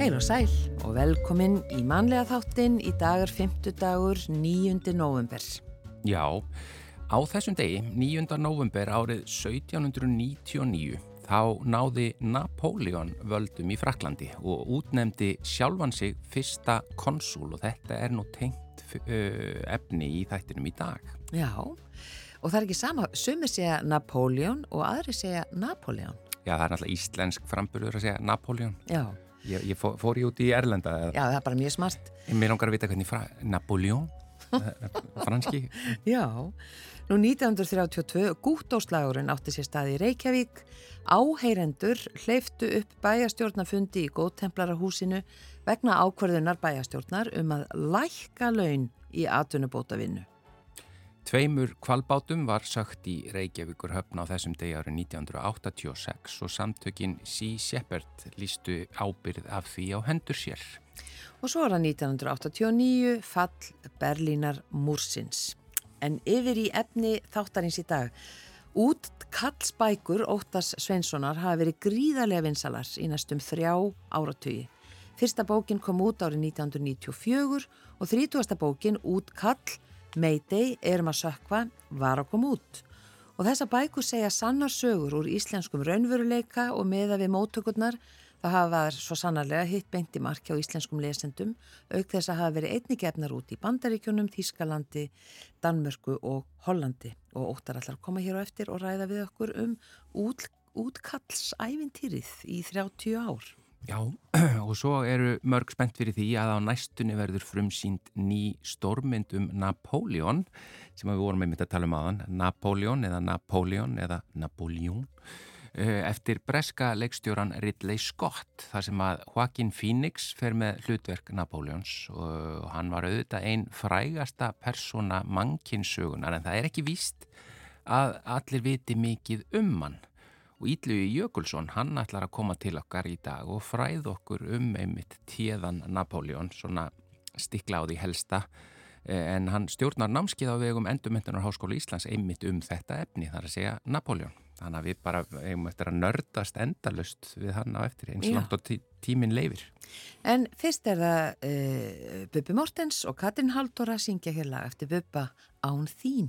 Heil og sæl og velkomin í manlega þáttinn í dagar 50 dagur 9. november. Já, á þessum degi, 9. november árið 1799, þá náði Napoleon völdum í Fraklandi og útnemdi sjálfan sig fyrsta konsúl og þetta er nú tengt uh, efni í þættinum í dag. Já, og það er ekki sama, sumir segja Napoleon og aðri segja Napoleon. Já, það er náttúrulega íslensk framburður að segja Napoleon. Já. Ég, ég fór, fór ég út í Erlenda. Já, það er bara mjög smart. Mér langar að vita hvernig fra, Napoleon, franski. Já, nú 1932 gúttóslagurinn átti sér staði í Reykjavík. Áheyrendur hleyftu upp bæjastjórnafundi í góðtemplarahúsinu vegna ákverðunar bæjastjórnar um að lækka laun í atvinnubótavinnu. Tveimur kvalbátum var sögt í Reykjavíkur höfna á þessum degi árið 1986 og samtökin Sea Shepherd lístu ábyrð af því á hendur sér. Og svo er það 1989 fall Berlínar Múrsins. En yfir í efni þáttarins í dag. Út kallsbækur Óttas Sveinssonar hafa verið gríðarlega vinsalars í næstum þrjá áratögi. Fyrsta bókin kom út árið 1994 og þrítúasta bókin Út kall Mayday, erum að sökva, var að koma út. Og þessa bækur segja sannar sögur úr íslenskum raunveruleika og meða við móttökurnar það hafa svo sannarlega hitt beint í marki á íslenskum lesendum auk þess að hafa verið einni gefnar út í Bandaríkjunum, Þískalandi, Danmörku og Hollandi og óttar allar koma hér á eftir og ræða við okkur um út, útkallsævintýrið í 30 ár. Já, og svo eru mörg spennt fyrir því að á næstunni verður frumsýnd ný stórmynd um Napoleon sem við vorum einmitt að tala um aðan, Napoleon eða Napoleon eða Napoleon eh, eftir breska leikstjóran Ridley Scott þar sem að Joaquin Phoenix fer með hlutverk Napoleons og hann var auðvitað einn frægasta persóna mannkinsögunar en það er ekki víst að allir viti mikið um hann og Ídluði Jökulsson, hann ætlar að koma til okkar í dag og fræð okkur um einmitt tíðan Napoleon, svona stikla á því helsta, eh, en hann stjórnar námskið á vegum Endurmyndunar Háskóla Íslands einmitt um þetta efni, þar að segja Napoleon. Þannig að við bara eigum eftir að nördast endalust við hann á eftir eins langt og tí tíminn leifir. En fyrst er það uh, Bubi Mortens og Katrin Halldóra syngja hér lag eftir Bubba Án þín.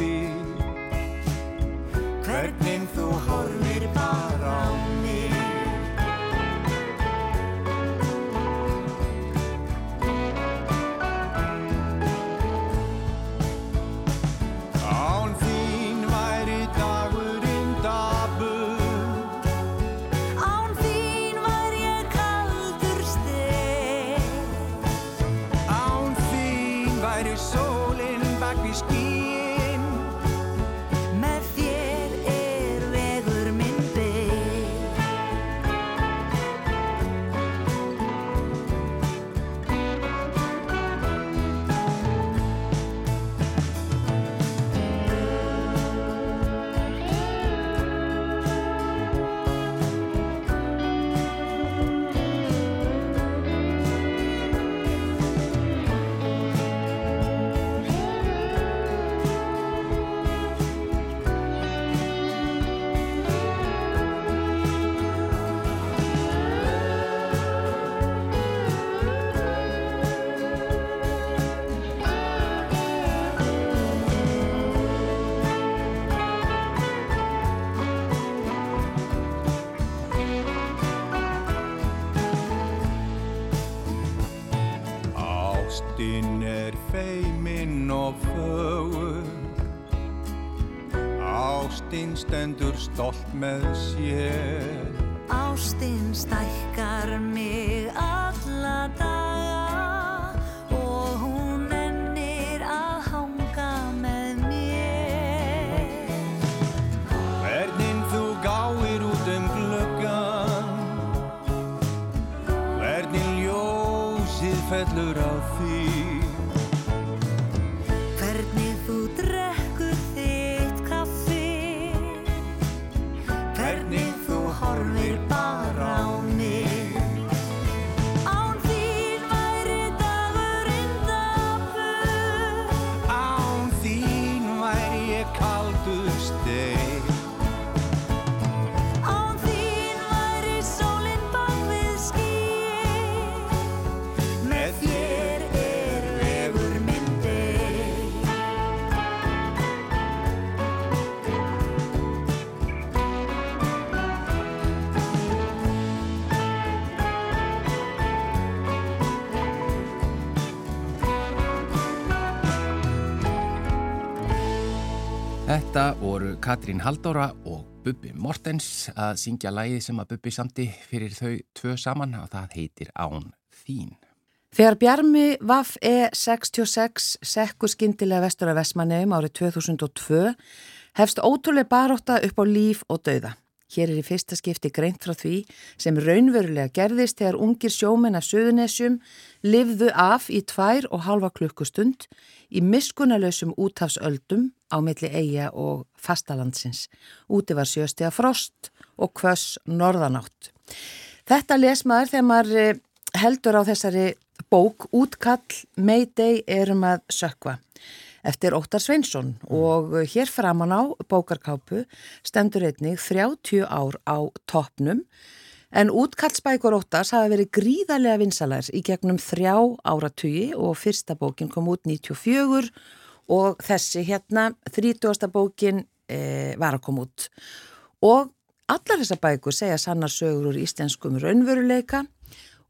feiminn og fögur. Ástin stendur stolt með sér. Ástin stækkar mig Katrín Haldóra og Bubbi Mortens að syngja lægi sem að Bubbi samti fyrir þau tvö saman og það heitir Án þín. Þegar Bjarmi Vaff E66 sekkur skindilega vestur af Vestmanneum árið 2002 hefst ótrúlega baróta upp á líf og dauða. Hér er í fyrsta skipti greint frá því sem raunverulega gerðist þegar ungir sjómenn af Suðunessjum livðu af í tvær og halva klukkustund í miskunalösum útafsöldum á milli eiga og fastalandsins. Úti var sjöstega frost og kvöss norðanátt. Þetta les maður þegar maður eh, heldur á þessari bók Útkall Mayday erum að sökva eftir Óttar Sveinsson og hér framan á bókarkápu stendur einnig 30 ár á toppnum en útkallsbækur Óttars hafa verið gríðarlega vinsalærs í gegnum þrjá áratugi og fyrsta bókin kom út 94 og þessi hérna 30. bókin e, var að koma út og allar þessar bækur segja sannar sögur úr íslenskum raunveruleika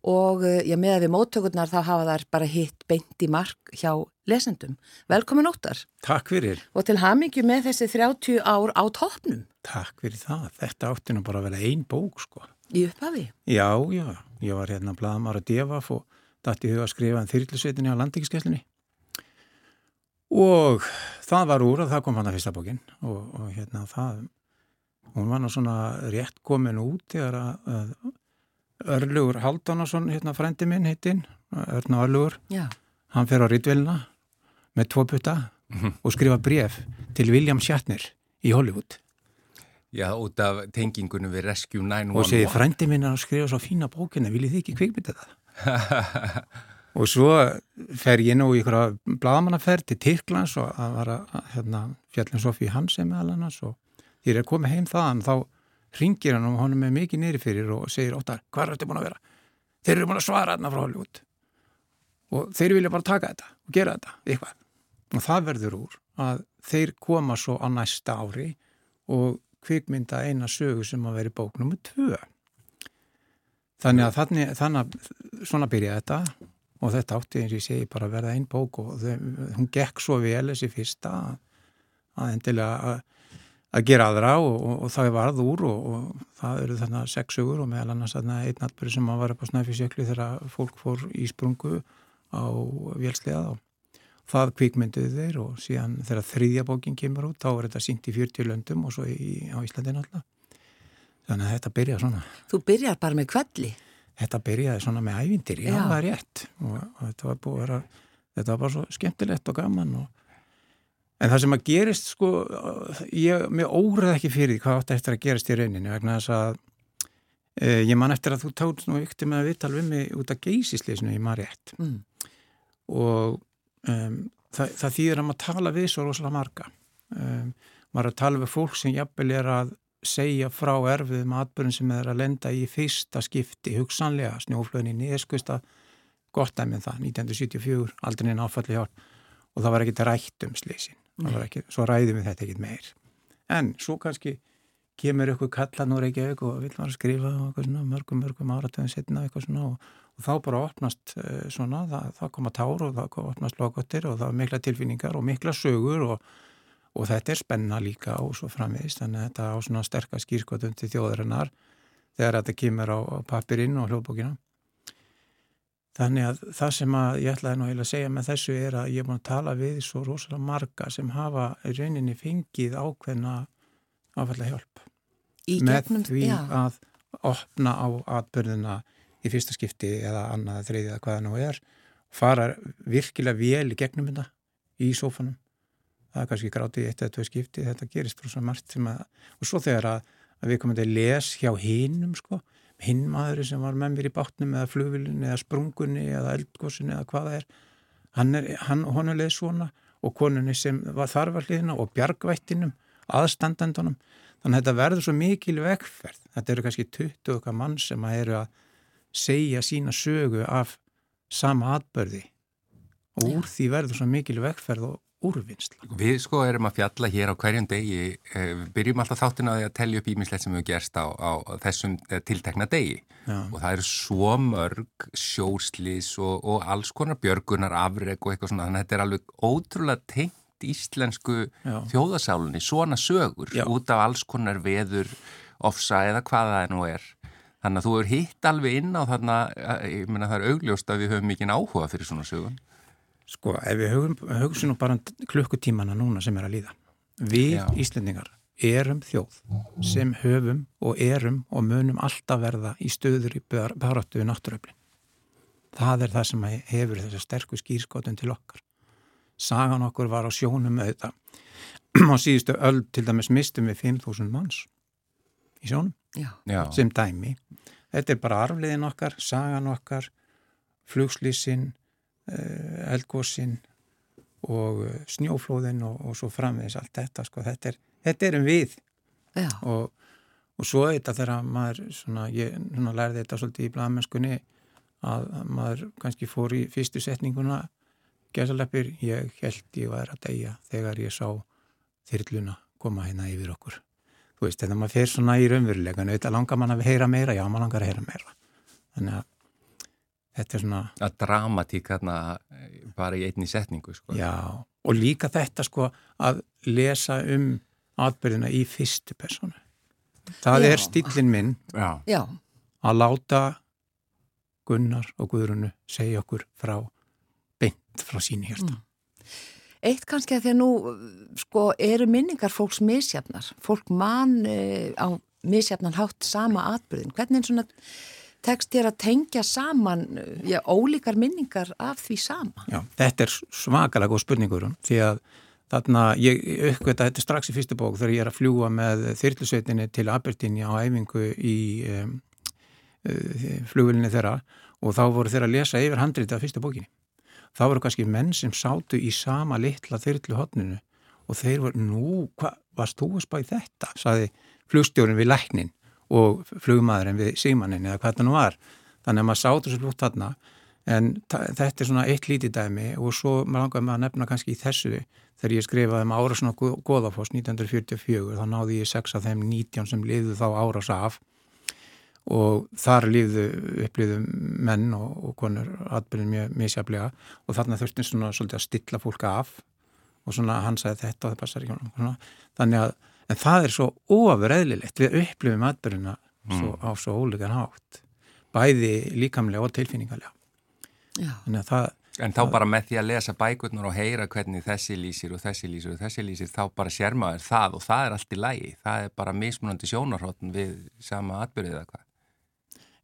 og eh, já, með að við móttökurnar þá hafa þær bara hitt beint í mark hjá lesendum. Velkomin óttar Takk fyrir, og til hamingju með þessi 30 ár á toppnum takk fyrir það. Þetta átti nú bara að vera ein bók, sko. í upphafi. Já, já, ég var hérna blaðmar að devaf og dætti huga að skrifa um þyrlusveitinni á landíkiskeslinni. Og það var úr að það kom hann að fyrsta bókin og, og hérna það, hún var nú svona rétt komin út þegar að, að Örlugur Haldánason, hérna frendi minn hittinn, Örn og Örlugur, Já. hann fer á Ritvilna með tvo putta og skrifa bref til William Shatner í Hollywood. Já, út af tengingunum við Rescue 911. og segi frændi minn að skrifa svo fína bókina viljið þið ekki kvikmynda það og svo fer ég nú í ykkur bladamannaferð til Tyrklands og að var að hérna, fjallin Sofí Hansen meðal annars og ég er komið heim þaðan þá ringir hann og honum er mikið nýri fyrir og segir óttar, hvað er þetta búin að vera? Þeir eru búin að svara þarna frá Hollywood og þeir vilja bara taka þetta og gera þetta, eitthvað og það verður úr að þeir koma svo á næsta ári og kvikmynda eina sögu sem að veri bók nummer tvö. Þannig að þannig, þannig að svona byrja þetta og þetta átti eins og ég segi bara að verða einn bók og þau, hún gekk svo vel þessi fyrsta að, að endilega að, að gera aðra og, og, og það varð úr og, og það eru þarna sex sögur og meðal annars einn atbyrð sem að var upp á Snæfisjökli þegar fólk fór í sprungu á vélslega og það kvikmynduðu þeir og síðan þegar þriðja bókin kemur út þá er þetta sínt í 40 löndum og svo í, á Íslandin alltaf þannig að þetta byrja svona Þú byrjar bara með kvelli. þetta byrjaði svona með ævindir, já, Já. það er rétt og, og þetta var búið að vera þetta var bara svo skemmtilegt og gaman og, en það sem að gerist sko, ég, mér óraði ekki fyrir því hvað átti eftir að gerast í rauninni vegna þess að e, ég man eftir að þú tótt nú ykti með að viðtal við mig út af geysisleisinu, ég maður rétt Mm. og um, það, það þýðir að maður tala við svo rosalega marga. Um, maður að tala við fólk sem jafnvel er að segja frá erfiðum atbyrjum sem er að lenda í fyrsta skipti. Hugsanlega snjóflöðin í nýðskvista gott dæmið það, 1974 aldrei neina áfalli hjálp og það var ekkit rætt um slísin, ekki, svo ræðum við þetta ekkit meir. En svo kannski kemur ykkur kallan úr Reykjavík og vil maður skrifa svona mörgum, mörgum áratöðum setna svona og, og þá bara opnast uh, svona, það, það koma tár og það opnast logotir og það er mikla tilfinningar og mikla sögur og, og þetta er spenna líka og svo framvegist þannig að þetta á svona sterkast skýrskotum til þjóðarinnar þegar þetta kemur á, á papirinn og hljóðbókina Þannig að það sem að ég ætlaði nú heila að segja með þessu er að ég er búin að tala við svo rosalega marga sem hafa rauninni fengið ákveðna áfalla hjálp. Í með gegnum, því já, að opna á atbyrðina í fyrsta skipti eða annað, þriðið eða hvaða nú er fara virkilega vel í gegnum þetta í sófanum. Það er kannski grátið eitt eða tvei skipti, þetta gerist rosalega margt sem að, og svo þegar að, að við komum til að les hjá hinnum sko, hinn maður sem var með mér í bátnum eða flugvillinni eða sprungunni eða eldgósinni eða hvað það er hann er, hann, honum leið svona og konunni sem var þarfarliðina og bjargvættinum, aðstandendunum þannig að þetta verður svo mikil vegferð. Þetta eru kannski 20 okkar mann sem að eru að segja sína sögu af sama atbörði og úr því verður svo mikil vegferð og úrvinnsla. Við sko erum að fjalla hér á hverjum degi, eh, við byrjum alltaf þáttin að tellja upp ímislegt sem við gerst á, á þessum eh, tiltekna degi. Já. og það eru svo mörg sjóslís og, og alls konar björgunar afreg og eitthvað svona, þannig að þetta er alveg ótrúlega tengt íslensku Já. þjóðasálunni, svona sögur Já. út af alls konar veður, ofsa eða hvað það nú er. Þannig að þú er hitt alveg inn á þarna, eh, ég meina það er augljóst að við höfum mikinn áhuga fyrir svona sögun. Sko, ef við hugum, hugsun nú bara um klukkutímana núna sem er að líða. Við Já. Íslendingar erum þjóð sem höfum og erum og munum alltaf verða í stöður í baráttu við náttúröflin. Það er það sem hefur þessa sterku skýrskotun til okkar. Sagan okkur var á sjónum með þetta. Á síðustu öll til dæmis mistum við 5.000 manns í sjónum. Já, sem dæmi. Þetta er bara arfliðin okkar, sagan okkar, flugslýsin, eldgósin og eh, snjóflóðin og, og svo framvegis allt þetta, sko, þetta, er, þetta erum við. Já, og, og svo þetta þegar maður, svona, ég svona, lærði þetta svolítið í bladmennskunni að maður kannski fór í fyrstu setninguna gæsaleppir, ég held ég var að deyja þegar ég sá þyrluna koma hérna yfir okkur þú veist, þegar maður fer svona í raunverulegan auðvitað langar mann að heyra meira, já, maður langar að heyra meira þannig að þetta er svona að dramatík þarna eh, bara í einni setningu sko. Já, og líka þetta sko að lesa um atbyrðina í fyrstu personu. Það Já. er stílinn minn Já. já, að láta Gunnar og Guðrunu segja okkur frá frá síni hérsta. Eitt kannski að því að nú sko eru minningar fólks misjafnar. Fólk man e, á misjafnan hátt sama atbyrðin. Hvernig svona tekst þér að tengja saman eh, já, ólíkar minningar af því sama? Já, þetta er svakalega góð spurningur því að þarna ég uppgötta þetta strax í fyrstu bók þegar ég er að fljúa með þyrlusveitinni til Aberdeen á æfingu í um, uh, flugvilinni þeirra og þá voru þeirra að lesa yfir handrið af fyrstu bókinni. Þá voru kannski menn sem sátu í sama litla þyrlu hotninu og þeir voru, nú, hvað, varst þú að spá í þetta? saði flugstjórin við læknin og flugmaðurinn við símanin eða hvað þetta nú var. Þannig að maður sátu svo flútt þarna en þetta er svona eitt lítið dæmi og svo maður langar maður að nefna kannski í þessu þegar ég skrifaði um ára svona Góðafoss 1944 þá náði ég sex af þeim 19 sem liðu þá áras af og þar liðu upplýðu menn og, og konur atbyrðin mjög misjaflega og þarna þurftum svona svolítið að stilla fólk af og svona hann sagði þetta og það passar ekki svona. þannig að en það er svo ofurreðlilegt við upplifum atbyrðina mm. á svo ólíkan hátt bæði líkamlega og þannig að það En þá bara með því að lesa bækurnar og heyra hvernig þessi lýsir og þessi lýsir og þessi lýsir þá bara sér maður það og það er allt í lægi. Það er bara mismunandi sjónarhóttun við sama atbyrðið eða hvað.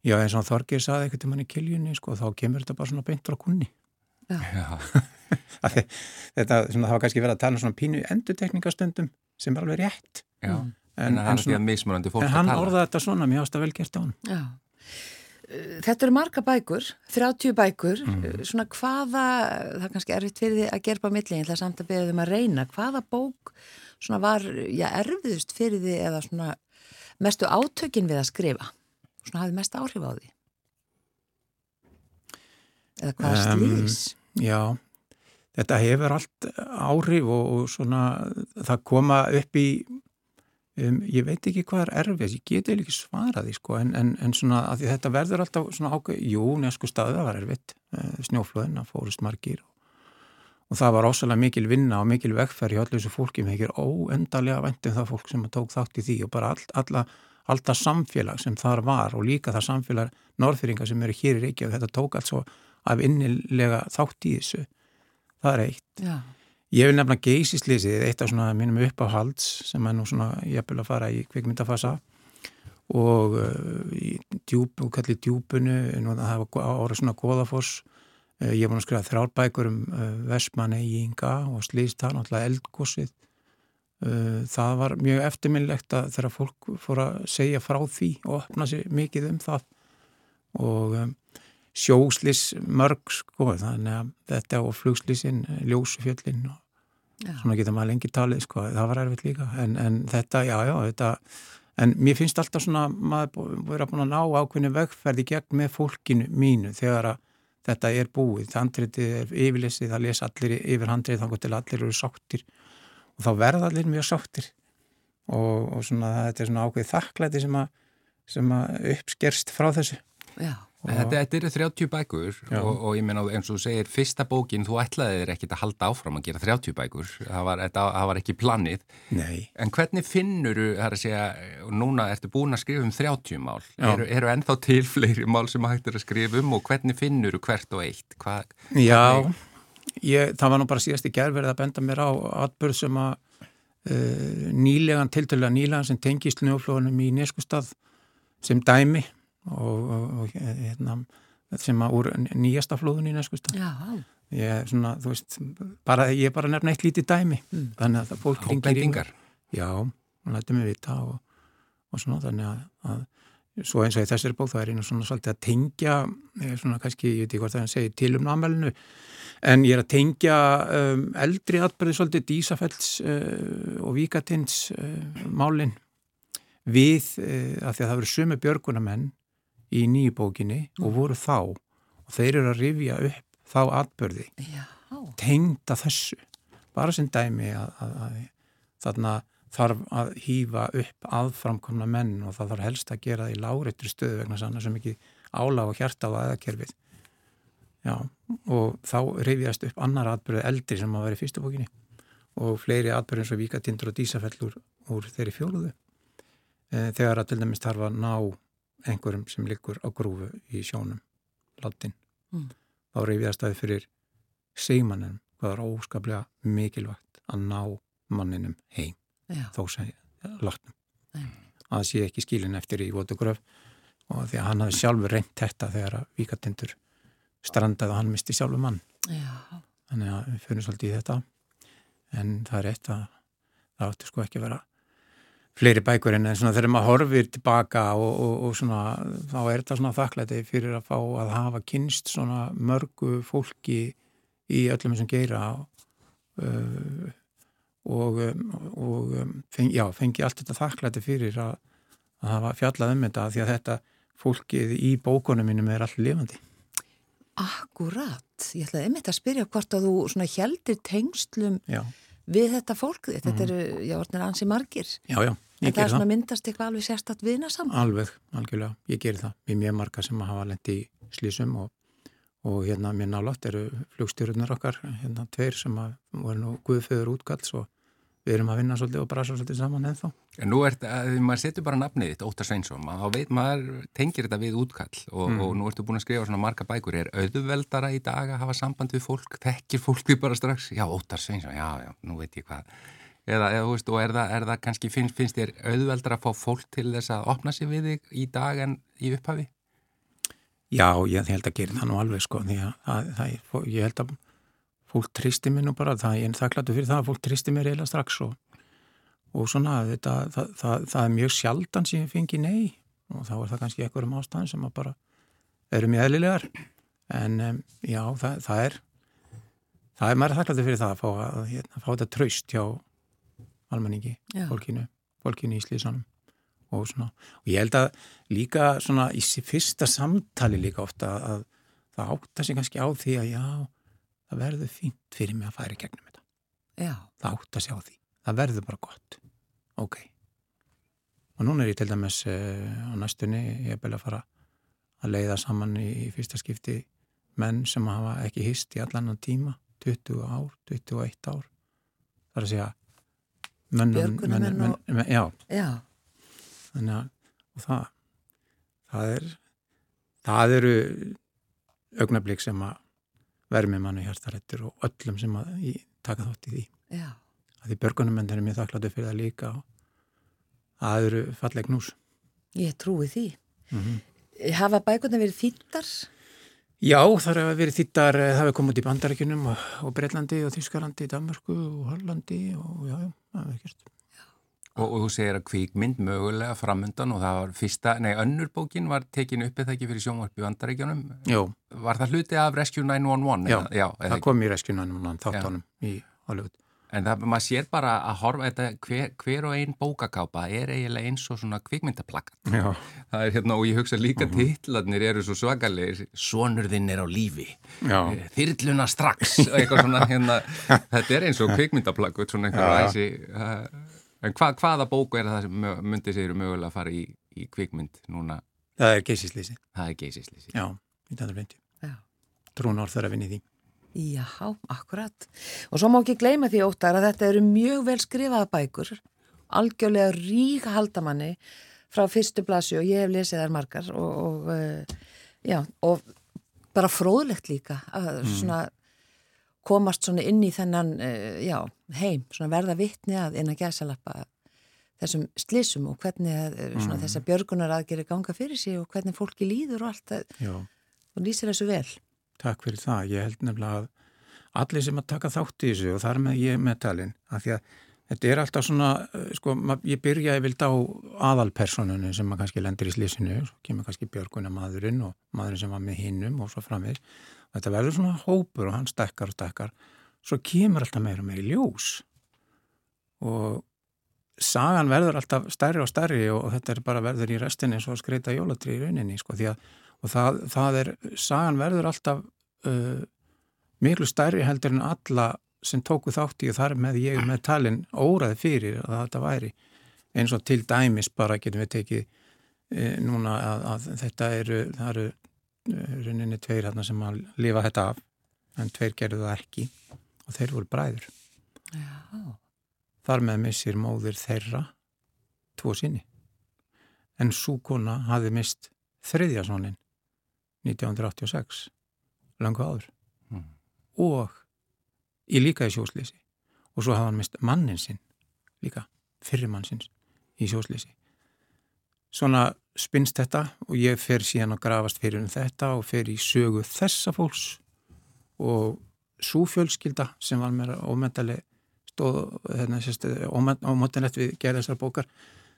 Já eins og Þorgir saði eitthvað til manni kiljunni sko þá kemur þetta bara svona beint frá kunni. Já. þetta svona, það var kannski verið að tala um svona pínu endutekningastundum sem er alveg rétt. Já. En, En, en, en, svona, en hann orðaði þetta svona, mér ást að vel gert á hann. Já. Uh, Þetta eru marga bækur, 30 bækur, Mhm. svona hvaða, það er kannski erfitt fyrir því að gerpa milli, ég ætla samt að beða þeim að reyna, hvaða bók svona var, já, erfiðust fyrir því eða svona mestu átökin við að skrifa, svona hafði mest áhrif á því? Eða hvaða Em, slís? Já, þetta hefur allt áhrif og, og svona það koma upp í Um, ég veit ekki hvað er erfið, ég geti ekki svaraði sko, en, en, en svona að þetta verður alltaf svona ákveð, jú, nesku staðu það var erfitt, uh, snjóflöðin að fórust margir og, og það var ósalega mikil vinna og mikil vegferð í allir þessu fólki með ekki óendalega vendum það fólk sem tók þátt í því og bara all, alla, alltaf samfélag sem þar var og líka það samfélag norðfyrringa sem eru hér í Reykjavík, þetta tók alls af innilega þátt í þessu, það er eitt. Já. Ég vil nefna geysislýsið, eitt af svona mínum uppáhalds sem er nú svona jafnvel að fara í kvikmyndafasa og uh, í djúb, og kallir djúbunu, nú það var ára svona goðafoss, uh, ég var nú að skrifa þrjárbækur um uh, Vestmanni í Inga og slýstan, alltaf eldgósið. Uh, það var mjög eftirminnlegt að þegar fólk fór að segja frá því og opna sér mikið um það. Og um, sjóslis mörg sko þannig að þetta og flugslísin ljósufjöllin og Já. svona getur maður lengi talið sko það var erfitt líka. En, en þetta, já já þetta, en mér finnst alltaf svona maður verið að búin að ná ákveðinu vegferði gegn með fólkinu mínu þegar að þetta er búið, handritið er yfirlesið, það les allir yfir handrið þannig til allir eru sáttir og þá verða allir mjög sáttir. Og, og svona þetta er svona ákveðið þakklæti sem að, sem að uppskerst frá þessu. Já. Þetta, þetta eru 30 bækur og, og ég meina eins og þú segir fyrsta bókin, þú ætlaði þér ekkit að halda áfram að gera 30 bækur, það var, þetta, það var ekki planið, Nei, en hvernig finnur þú, það er að segja, og núna ertu búin að skrifa um 30 mál, eru, eru ennþá til fleiri mál sem hægt er að skrifa um og hvernig finnur þú hvert og eitt, hvað Já, ég, það var nú bara síðast í gerverið að benda mér á atbyrð sem að uh, nýlegan, tiltölulega nýlegan sem tengist snjóflóðunum í Neskustad sem dæmi og, og, og hérna, sem að úr nýjasta flóðun í Neskustad. Já. Ég er svona, þú veist, bara, ég er bara að nefna eitt lítið dæmi, þannig að það fólk hringir í? Já, hún lætti mig vita og, og svona þannig að, að svo eins og í þessari bók það er einu svona svolítið að tengja, er svona kannski, ég veit ekki hvort það er að segja til um námælinu, en ég er að tengja um, eldri atbyrði svolítið Dísafells uh, og Víkatins uh, málin við, uh, af því að það verið sömu björgunamenn í nýju bókinni og voru þá og þeir eru að rifja upp þá atbyrði tengda þessu. Bara sem dæmi að, að, að þarna þarf að hýfa upp aðframkomna menn og það þarf helst að gera það í láréttri stöðu vegna sannar sem ekki álag og hjarta á aðakerfið já og þá reyfiðast upp annar atbyrði eldri sem að vera í fyrstu bókinni og fleiri atbyrði eins og Víkatindur og Dísafell úr, þeirri fjóluðu e, þegar að til dæmis þarf að ná einhverjum sem liggur á grúfu í sjónum látin Mm. þá reyfiðast það fyrir segmannum hvað er óskaplega mikilvægt að ná manninum heim. Þó sem Nei. að það sé ekki skilin eftir í votugröf og því að hann hafi sjálfur reynt þetta þegar að víkatindur strandaði og hann misti sjálfur mann Já. þannig að við fyrir svolítið í þetta en það er rétt að það áttu sko ekki að vera fleiri bækur en þegar maður horfir tilbaka og, og, og svona þá er þetta svona þakklæti fyrir að fá að hafa kynst svona mörgu fólki í öllum þessum geira uh, og, um, og um, feng, já, fengi allt þetta þakklæti fyrir að, að hafa fjallað um þetta því að þetta fólkið í bókunum mínum er allt lifandi. Akkurat. Ég ætlaði einmitt að spyrja hvort að þú heldir tengslum Já, við þetta fólk. Þetta eru, já, orðinir ansi margir. já, já, ég það er ger svona myndast eitthvað alveg sérstatt viðna saman. Alveg, algjörlega, ég ger það. Við mjög marga sem hafa lendi í slísum og, og hérna mér nálátt eru flugstjórnar okkar, hérna tveir sem að voru nú guðföður útgalls og við erum að vinna svolítið og brasa svolítið saman ennþá. En nú er þetta, ef maður setur bara nafnið þitt, Óttar Sveinsson, veit maður, tengir þetta við útkall og, Mm. og nú ertu búin að skrifa svona marga bækur, er auðveldara í dag að hafa samband við fólk, þekkir fólk því bara strax, já, Óttar Sveinsson, já, já, nú veit ég hvað. Eða, eða þú veist, og er það, er það kannski, finnst, finnst þér auðveldara að fá fólk til þess að opna sig við þig í dag en í upphafi? Já, ég held að gera það nú alveg sko, því að það, það, ég held að fólk tristi mér nú bara, það, ég er þakkláttu fyrir það að fólk tristi mér eiginlega strax og, og svona, þetta, það, það, það er mjög sjaldan sem ég fengi nei og þá er það kannski einhverjum ástæðan sem að bara eru mjög eðlilegar en um, já, það, það er það er maður þakkláttu fyrir það að fá, að, hérna, fá þetta traust hjá almenningi, Já. fólkinu fólkinu í slísanum og og ég held að líka svona í fyrsta samtali líka ofta að það átta sig kannski á því að já, það verður fínt fyrir mig að færa í gegnum þetta. Já. það átta sig á því, það verður bara gott. Ok, og núna er ég til dæmis uh, á næstunni, ég er beðið að fara að leiða saman í, í fyrsta skipti menn sem hafa ekki hist í allan tíma, 20 ár 21 ár. Það er að segja mönnum, og- menn, já, Já, þannig að og það það er það eru augnablík sem að vermi manni hjartarættur og öllum sem að í, taka þátt í því já. að því börgunum er mjög þakkláttu fyrir það líka og það eru falleg knús Ég trúi því. mm Hafa bækurnar verið þýttar? Já, það hefur verið þýttar, eh, það hefur komið út í Bandarækjunum og, og Breitlandi og Þískalandi, Danmörku og Hollandi og já, já, það hefur gert. Og, og þú segir að kvíkmynd mögulega framundan og það var fyrsta, nei, önnur bókin var tekin upp eða ekki fyrir sjónvarpi vandaríkjónum. Jó, Var það hluti af Rescue 911? Já, eða, já það ekki? kom í reskjunanum þáttanum í Hollywood. En það, maður sér bara að horfa þetta, hver, hver og ein bókakápa er eiginlega eins og svona kvikmyndaplakkat. Já, Það er hérna, og ég hugsa líka uh titlarnir eru svo svakalegir, sonur þinn er á lífi, já, þyrluna strax, og eitthvað svona, hérna, þetta er eins og kvikmyndaplakkat, svona einhver Já. ræsi. Uh, en hva, hvaða bóku er það sem myndi sér mögulega að fara í, í kvikmynd núna? það er geysislýsi. Það er geysislýsi. Já, 1950. Já. Trún orð þarf að vinni því. Já, akkurat. Og svo má ekki gleyma því óttar að þetta eru mjög vel skrifaða bækur, algjörlega rík haldamanni frá fyrstu blasi og ég hef lesið þær margar og, og uh, já, og bara fróðlegt líka að svona komast svona inn í þennan, uh, já, heim, svona verða vittni að að gæsalappa þessum slissum og hvernig uh, svona þessar björgunar aðgeri ganga fyrir sig og hvernig fólki líður og allt það, Já, og lýsir þessu vel. takk fyrir það. Ég held nefnilega að allir sem að taka þátt í þessu og þar með ég með talin, af því að þetta er alltaf svona, eh, sko, ég byrjaði vild á aðalpersonunum sem að kannski lendir í slísinu, svo kemur kannski björguna maðurinn og maðurinn sem var með hinnum og svo framvegis. Þetta verður svona hópur og hann stekkar og stekkar, svo kemur alltaf meira meira í ljós. Og sagan verður alltaf stærri og stærri og þetta er bara verður í restinni eins og skreita jólatri í rauninni, sko, því að og það, það er, sagan verður alltaf uh, miklu stærri heldur en alla sem tóku þátt í og þar með ég með talin óraði fyrir að þetta væri. Eins og til dæmis bara getum við tekið e, núna að, að þetta eru, það eru e, rauninni tveir hérna sem að lifa þetta af en tveir gerðu það ekki og þeir voru bræður. Já. Þar með missir móðir þeirra tvo sinni. En svo kona hafði mist þriðja sonin 1986, langu áður. Mm. Og í líka í sjóslýsi. Og svo hafði hann mist mannin sinn, líka fyrirmann sinns í sjóslýsi. Svona spinnst þetta og ég fer síðan að grafast fyrir um þetta og fer í sögu þessa fólks. Og svo fjölskylda sem var mér ómentaleg stóð hérna, ómöndanlegt við gerð þessar bókar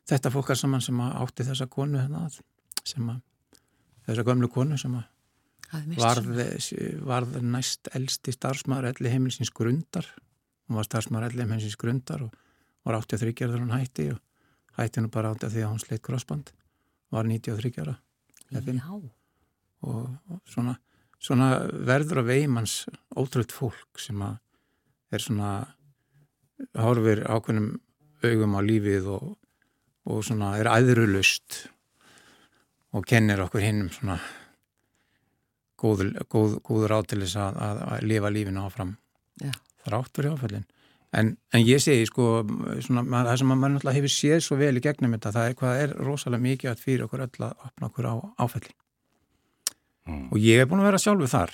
þetta fólkar saman sem að átti þessa konu hérna, sem að þessa gömlu konu sem að varð, varð næst elsti starfsmaður elli heimilsins grundar. Hún var starfsmaður elli heimilsins grundar og var 83 ára hún hætti og hætti nú bara átti því að hún sleitt crossband. Var 93 ára og, og svona, svona verður að veimanns ótrútt fólk sem að er svona horfir ákveðnum augum á lífið og, og svona er æðrulust og kennir okkur hinnum svona góð, góð, góður átilis að, að, að lifa lífinu áfram. Já. þrátt fyrir áfællin en, en ég segi sko svona, það sem maður náttúrulega hefur séð svo vel í gegnum þetta það er hvað er rosalega mikið að fyrir okkur öll að opna okkur á áfællin Mm. og ég er búin að vera sjálfu þar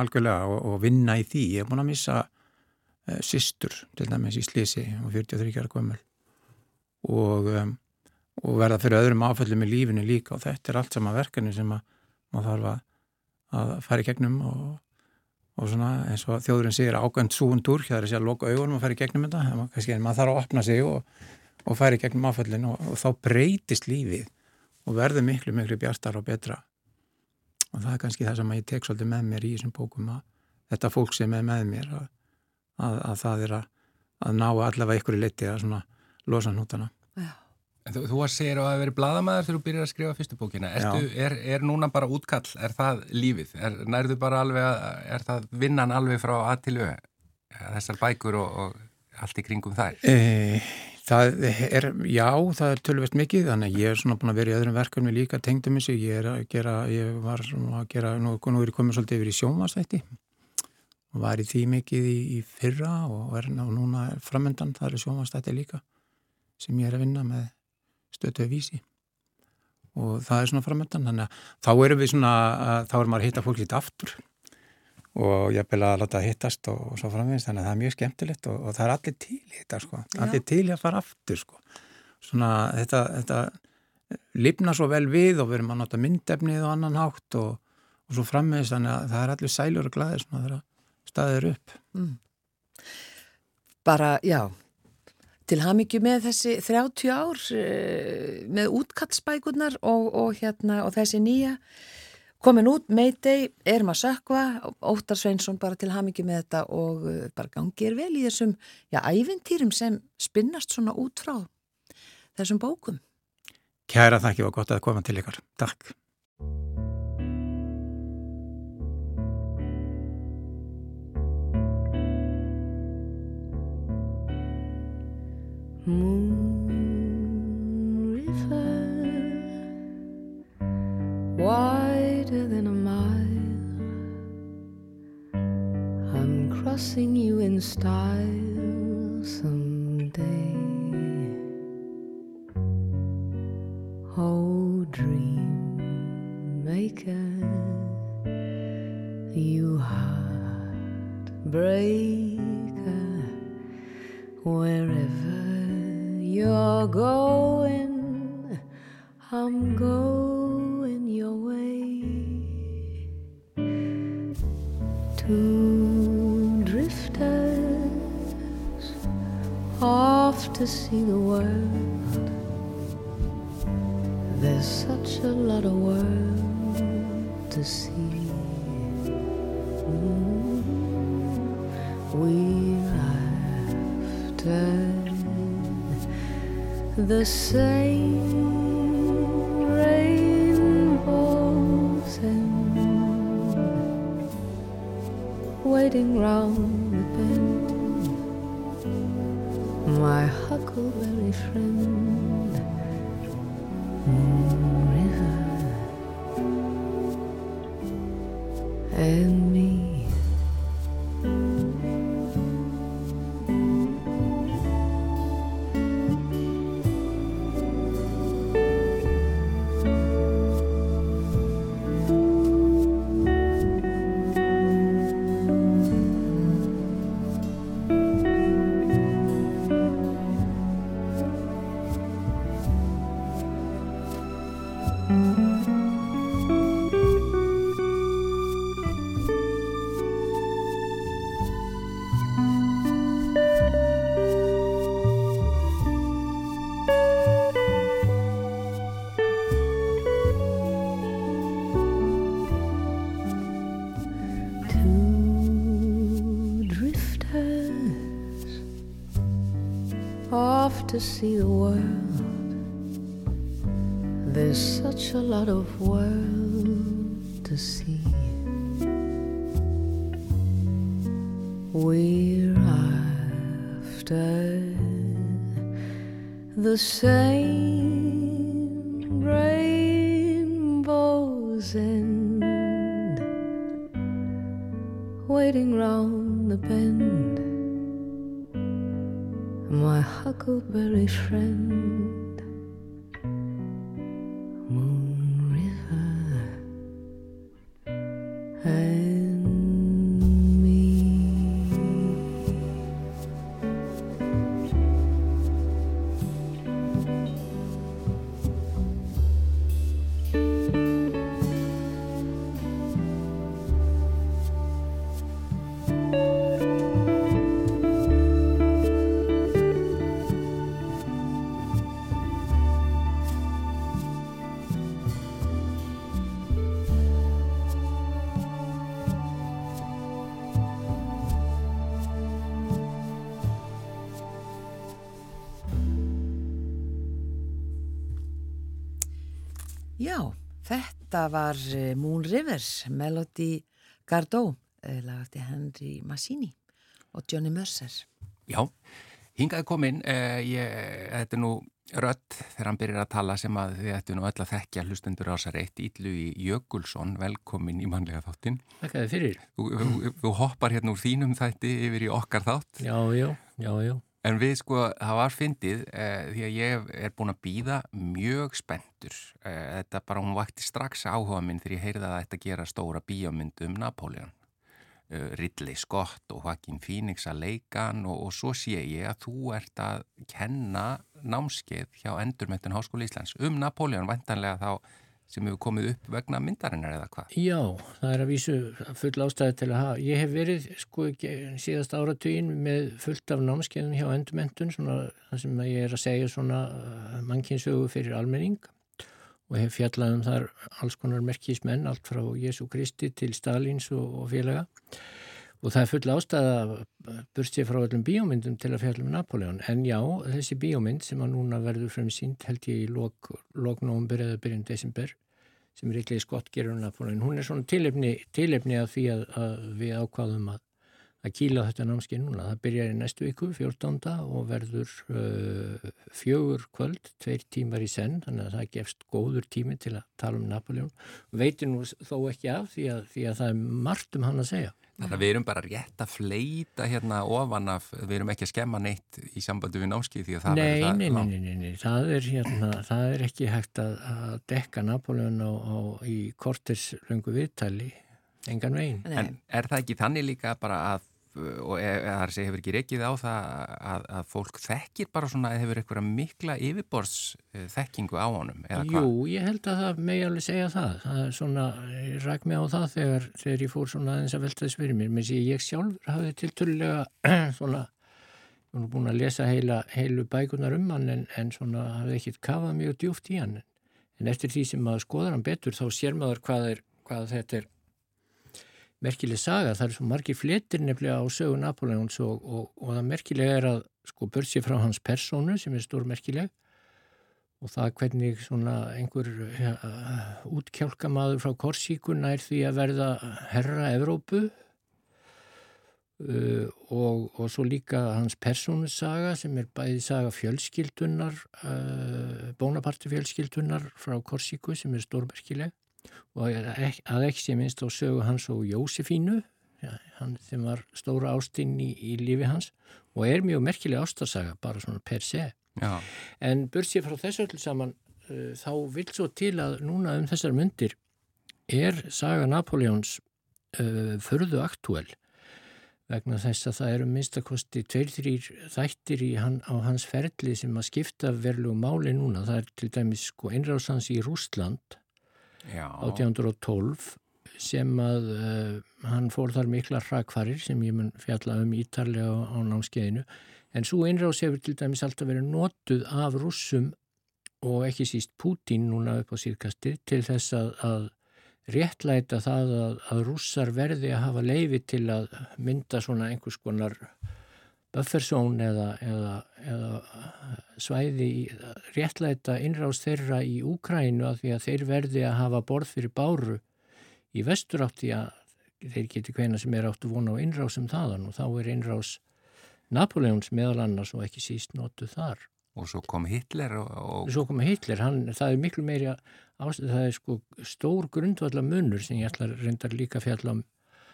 algjörlega og, og vinna í því. Ég er búin að missa uh, systur til dæmis í Slísi og 43 ára gömul. Og, um, og verða fyrir öðrum áföllum í lífinu líka. Og þetta er allt sama verkefni sem að maður þarf að, að fara í gegnum og, og svona eins og þjóðurinn segir ágænt súundur, það er að segja að loka augunum og í gegnum þetta, en kannski, en maður þarf að opna sig og, og í gegnum áföllin og, og þá breytist lífið og verður miklu, miklu bjartar og betra og það er kannski það sem ég tek svolítið með mér í þessum bókum að þetta fólk sem er með mér að, að, að það er að, að ná allavega ykkur í liti að svona losa hnútana. Þú, þú að segir að vera bladamæður þegar þú byrjar að skrifa fyrstu bókina. Ertu, er, er núna bara útkall? Er það lífið? Er, nærðu bara alveg að, er það vinnan alveg frá að til au? Þessar bækur og, og allt í kringum þær? E, Það er, já, það er tölvist mikið, þannig ég er svona búin að vera í öðrum verkefni líka tengdum þessu, ég er að gera, ég var að gera, nú, nú er ég komið svolítið yfir í sjónvastætti og var í því mikið í, í fyrra og er og núna framöndan, það eru sjónvastætti líka sem ég er að vinna með stötuði vísi. Og það er svona framöndan, þannig að þá erum við svona, að, þá erum maður að hitta fólk lítið aftur. Og ég vil að láta það hittast og, og svo framvegist þannig að það er mjög skemmtilegt og, og það er allir til í þetta sko, allir til í að fara aftur sko, svona þetta, þetta lifna svo vel við og við erum að nota myndefnið og annan hátt og, og svo framvegist þannig að það er allir sælur og glæðir svona þegar staðir upp. Bara, já, til hamingju með þessi 30 ár eh, með útkallsbækurnar og, og hérna og þessi nýja komin út, Mayday, erum að sökva Óttar Sveinsson bara til hamingju með þetta og uh, bara gangir vel í þessum já, ævintýrum sem spinnast svona út frá þessum bókum Kæra þakki og gott að koma til ykkar. Takk. Moon River, wider than a mile. I'm crossing you in style someday. Oh, dream maker, you heartbreaker, wherever you're going, I'm going your way. Two drifters off to see the world. There's such a lot of world to see. The same rainbows and waiting round the bend. My huckleberry friend, Moon to see the world. There's such a lot of world to see. We're after the same huckleberry friend, þetta var eh, Moon Rivers, Melody Gardot, eh, lag eftir Henry Massini og Johnny Mercer. Já, Hingaði komin, eh, ég, þetta er nú rött þegar hann byrjar að tala sem að þið ættu nú öll að þekkja hlustendur á þessar eitt Íllu í Jökulsson, velkomin í mannlega þáttin. Þakkaði fyrir. Þú, þú, þú hoppar hérna úr þínum þætti yfir í okkar þátt. Já, já, já, já. En við sko, það var fyndið eh, því að ég er búin að býða mjög spenntur. Eh, þetta bara, hún vakti strax áhuga minn þegar ég heyrði að þetta gera stóra bíómyndu um Napoleon. Eh, Ridley Scott og Joaquin Phoenix að leikan og, og svo sé ég að þú ert að kenna námskeið hjá Endurmöntun Háskóli Íslands um Napoleon, vantanlega þá sem hefur komið upp vegna myndarinnar eða hvað? Já, það er að vísu full ástæði til að hafa. Ég hef verið sko síðast áratugin með fullt af námskeiðum hjá endurmentun, það sem ég er að segja svona uh, mannkynsögu fyrir almenning og hef fjallað um þar alls konar merkísmenn, allt frá Jésu Kristi til Stalins og, og félaga og það er full ástæði að burst ég frá öllum bíómyndum til að fjalla um Napoleon en já, þessi bíómynd sem að núna verður fremsýnd held ég í loknóumbur eða byrjun desember sem er eitthvað skott gerur um Napoleon hún er svona tilefni, tilefni að því að, að við ákvaðum að, að kýla þetta námski núna. Það byrjar í næstu viku 14. og verður uh, fjögur kvöld, tveir tímar í senn þannig að það gefst góður tími til að tala um Napoleon. Veitir nú þó ekki af því að, því að það er margt um hann að segja. Þannig að við erum bara rétt að fleita hérna ofan af, við erum ekki að skemma neitt í sambandi við námskið því að það nei, verður það nei, nei, nei, nei, það er hérna, það er ekki hægt að, að dekka Napoleon á, á, í kortis löngu viðtali, engan veginn. En er það ekki þannig líka bara að og það er sem hefur ekki reykið á það að, að fólk þekkir bara svona eða hefur eitthvað mikla yfirbors þekkingu á honum? Jú, ég held að það megi alveg segja það. Það er svona, ég ræk mig á það þegar, þegar ég fór svona aðeins að velta þess fyrir mér. Menn sem ég sjálfur hafði tilturlega svona, ég var búin að lesa heila, heilu bækunar um hann en, en svona hafði ekkit kafað mjög djúft í hann. En eftir því sem maður skoðar hann betur þá sér maður hvað, er, hvað þetta er merkileg saga, það er svo margir fletir nefnilega á sögu Napoleons og, og, og það merkilega er að sko börsi frá hans persónu sem er stór merkileg og það hvernig svona einhver ja, útkjálkamaður frá Korsíkun nær því að verða herra Evrópu uh, og, og svo líka hans persónusaga sem er bæði saga fjölskyldunar uh, bónaparti fjölskyldunar frá Korsíku sem er stórmerkileg og að ekki sé minnst á sögu hans og Jósefínu hann sem var stóra ástinn í, í lífi hans og er mjög merkileg ástarsaga bara svona per se Já. en börsið frá þessu öllu saman uh, þá vil svo til að núna um þessar myndir er saga Napoleons uh, förðu aktúel vegna þess að það eru minnstakosti tveir, þrýr þættir hann, á hans ferli sem að skipta verlu máli núna. Það er til dæmis sko einrásans í Rústland Já. 1812 sem að uh, hann fór þar mikla hrakvarir sem ég mun fjalla um ítarlega á, námskeiðinu en svo einrás hefur til dæmis alltaf verið notuð af rússum og ekki síst Pútín núna upp á síðkasti til þess að, að réttlæta það að, að rússar verði að hafa leifi til að mynda svona einhvers konar bufferzón eða, eða, eða svæði réttlæta innrást þeirra í Úkrænu að því að þeir verði að hafa borð fyrir báru í vestur átti að þeir geti hvena sem er áttu vona á innrásum þaðan og þá er innrás Napoleons meðal annars og ekki síst notu þar. Og svo kom Hitler og... og... Svo kom Hitler, hann, það er miklu meiri ástæð, það er sko stór grundvallar munur sem ég ætla reyndar líka að fjalla um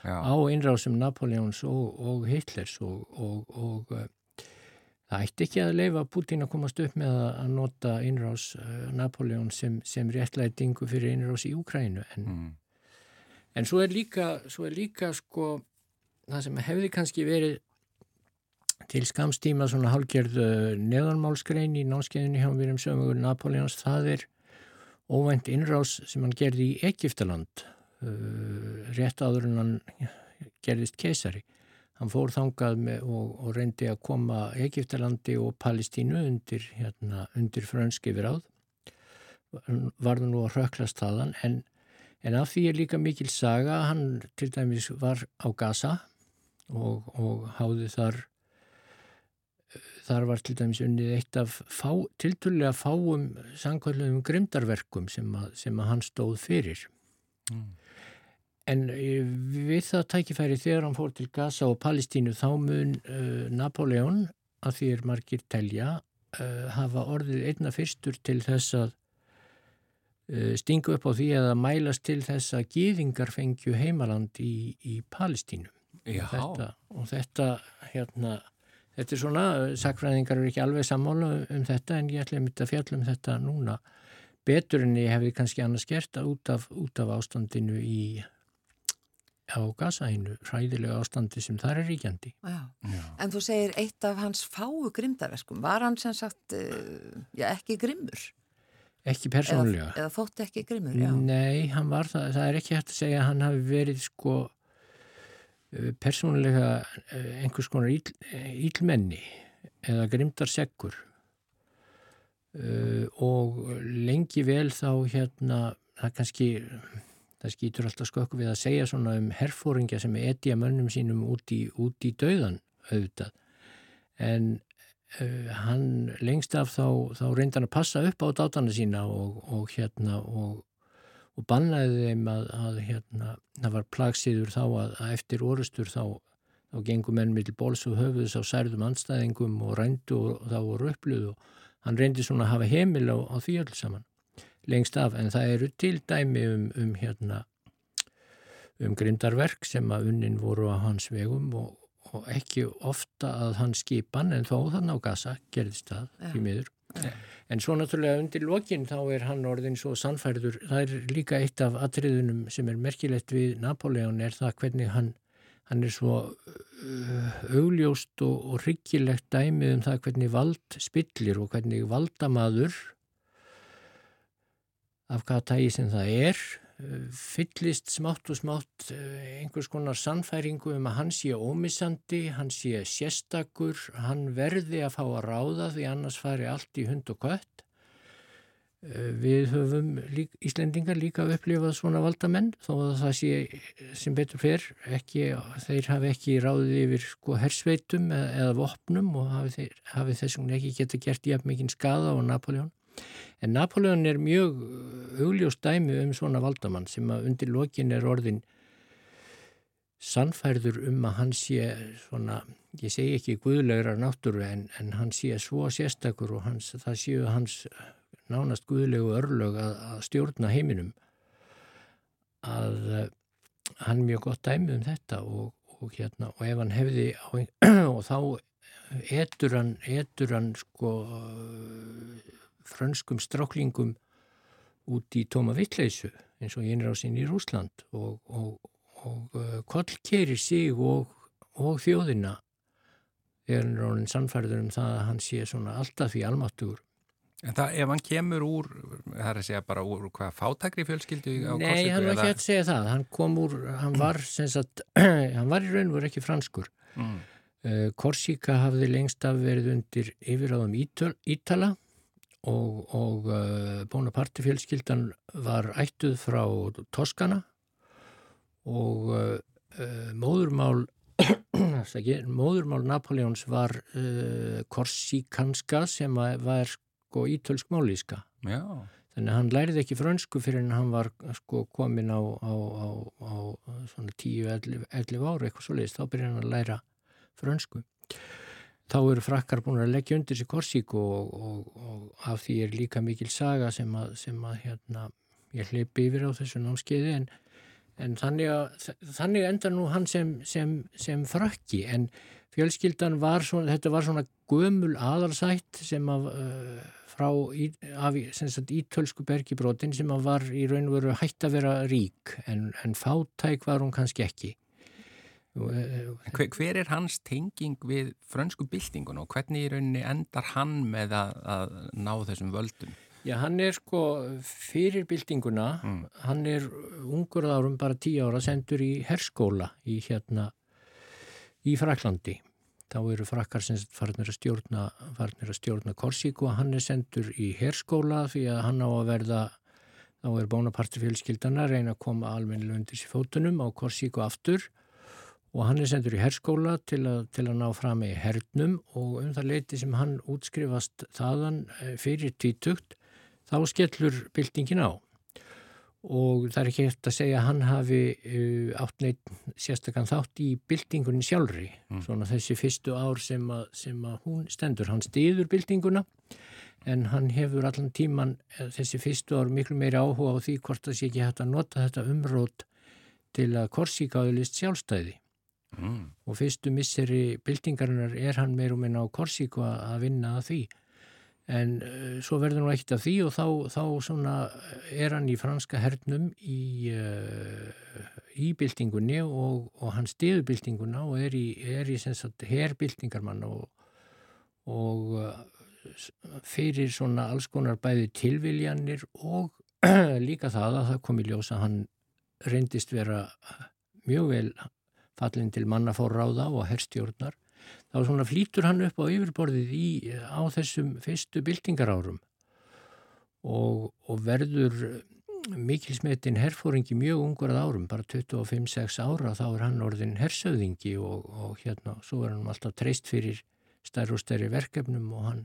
Já. á innrásum Napoleons og, og Hitlers og, og, og uh, það ætti ekki að leifa Putin að komast upp með að nota innrás uh, Napoleon sem, sem réttlætingu fyrir innrás í Úkrænu en, mm. en svo er líka svo er líka sko það sem hefði kannski verið til skamstíma svona hálgjörð uh, neðanmálskrein í náskeiðinu hjá mér um sömugur Napoleons það er óvænt innrás sem hann gerði í Egiptaland rétt áður en hann gerðist keisari. Hann fór þangað með, og, og reyndi að koma Egiptalandi og Palestínu undir, hérna, undir frönski við ráð. Varðu nú að röklast þaðan en, en af því er líka mikil saga. Hann til dæmis var á Gaza og, og háði þar þar var til dæmis unnið eitt af fá, tilturlega fáum sangkvöldum grimdarverkum sem að, sem að hann stóð fyrir. Mm. En við það tækifæri þegar hann fór til Gaza og Palestínu þá mun uh, Napoleon að því er margir telja uh, hafa orðið einna fyrstur til þess að uh, stingu upp á því að mælast til þess að gýðingar fengju heimaland í, í Palestínu. Já. Þetta, og þetta, hérna, þetta er svona, sakfræðingar eru ekki alveg sammála um þetta en ég ætla að mynda að fjalla um þetta núna betur en ég hefði kannski annars gert út af, út af ástandinu í á Gazaínu, hræðilega ástandi sem þar er ríkjandi. Já. En þú segir eitt af hans fáu grimdarverkum, var hann sem sagt uh, já, ekki grimmur? Ekki persónulega. Eða, eða þótti ekki grimmur, já. Nei, hann var það, það er ekki hægt að segja að hann hafi verið sko uh, persónulega uh, einhvers konar íl, ílmenni eða grimdarseggur uh, og lengi vel þá hérna, það kannski það skýtur alltaf skökk við að segja svona um herfóringja sem etja mönnum sínum út í, út í dauðan auðvitað. En uh, hann lengst af þá, þá reyndi hann að passa upp á dátana sína og, og hérna og, og bannaði þeim að, að hérna það var plagsíður þá að, að eftir orustur þá, þá gengum menn mitt bóls og höfuðs á særðum anstæðingum og rændu og þá voru uppluð og hann reyndi svona að hafa heimil á, á því öll saman lengst af, en það eru til dæmi um, um hérna um grindarverk sem að unnin voru á hans vegum og, og ekki ofta að hans skipan en þó þann á gasa gerðist það í miður. Ja. En svo náttúrulega undir lokin þá er hann orðin svo sannfærður, það er líka eitt af atriðunum sem er merkilegt við Napoleon er það hvernig hann hann er svo uh, augljóst og, og ryggilegt dæmið um það hvernig vald spillir og hvernig valdamaður af hvaða tægi sem það er fyllist smátt og smátt einhvers konar sannfæringu um að hann sé ómissandi, hann sé sérstakur, hann verði að fá að ráða því annars fari allt í hund og kött. Við höfum lík, Íslendingar líka upplifað svona valdamenn þó að það sé sem betur fer ekki, þeir hafi ekki ráðið yfir sko hersveitum eða, eða vopnum og hafi, hafi þessum ekki geta gert jafn mikinn skada á Napoleon. En Napoleon er mjög augljóst dæmi um svona valdamann sem að undir lokin er orðin sannfærður um að hann sé svona, ég segi ekki guðlegra náttúru en, en hann sé svo sérstakur og hans, það séu hans nánast guðlegu örlög að, að stjórna heiminum að uh, hann er mjög gott dæmi um þetta og, og hérna og ef hann hefði á, og þá etur hann, etur hann sko frönskum stráklingum út í tóma vittleysu eins og einrásinn í Rúsland og, og, og uh, kollkerir sig og, og þjóðina þegar hann er sannfærður um það að hann sé svona alltaf því almáttugur. En það, ef hann kemur úr, það er að segja bara úr hvað fátakri fjölskyldu á Korsiku? Nei, hann var ekki að segja það. Hann kom úr, hann var sem sagt, hann var í raun og ekki franskur. Mm. Uh, Korsika hafði lengst af verið undir yfiráðum Ítal, Ítala og, og uh, Bonaparte fjölskyldan var ættuð frá Toskana og uh, móðurmál móðurmál Napoleons var uh, korsíkanska sem var sko ítölsk málíska Já. þannig að hann læriði ekki frönsku fyrir en hann var sko komin á, á, á, á svona 10-11 ára eitthvað svo leiðist, þá byrjaði hann að læra frönsku þá eru frakkar búin að leggja undir sér korsík og, og, og af því er líka mikil saga sem að, sem að hérna, ég hleypi yfir á þessu námskeiði en, en þannig, að, þannig endar nú hann sem, sem, sem frakki en fjölskyldan var svona, þetta var svona gömul aðalsætt sem að uh, frá í, af sagt, ítölsku bergibrótin sem að var í raun og veru hægt að vera rík en, en fátæk var hún kannski ekki Hver, hver er hans tenging við frönsku byltingun og hvernig í rauninni endar hann með að, að ná þessum völdum? Já, hann er sko fyrir byltinguna, mm. hann er ungur árum, bara tíu ára, sendur í herskóla í hérna í Fraklandi. Þá eru frakkar sem farnir að stjórna, farnir að stjórna Korsíku og hann er sendur í herskóla því að hann á að verða, þá er bónaparti fjölskyldana reyna að koma almennilega undir sér fótunum á Korsíku aftur og hann er sendur í herskóla til að, til að ná fram í hernum og um það leiti sem hann útskrifast þaðan eh, fyrir tvítugt þá skellur byltingin á. Og það er ekki eftir að segja að hann hafi uh, átt neitt sérstakann þátt í byltingunni sjálfri. Mm. svona þessi fyrstu ár sem að, sem að hún stendur, hann stiður byltinguna en hann hefur allan tíman eh, þessi fyrstu ár miklu meiri áhuga á því hvort það sé ekki hægt að nota þetta umrót til að Korsíka áðurlist sjálfstæði mm. og fyrstu misseri byltingarinnar er hann meir og minna á Korsíku að vinna að því en uh, svo verður hann ekkert af því og þá, þá svona er hann í franska hernum í, uh, í byltingunni og, og hann stiður byltinguna og er í, í herbyltingarmann og, og fyrir svona alls konar bæði tilviljanir og líka það að það kom í ljós að hann reyndist vera mjög vel fallin til mannafórráða og herstjórnar þá svona flýtur hann upp á yfirborðið í, á þessum fyrstu byltingarárum og, og verður mikilsmetin herfóringi mjög ungur að árum, bara 25-6 ára þá er hann orðin hersöðingi og, og hérna, svo er hann alltaf treyst fyrir stærri og stærri verkefnum og hann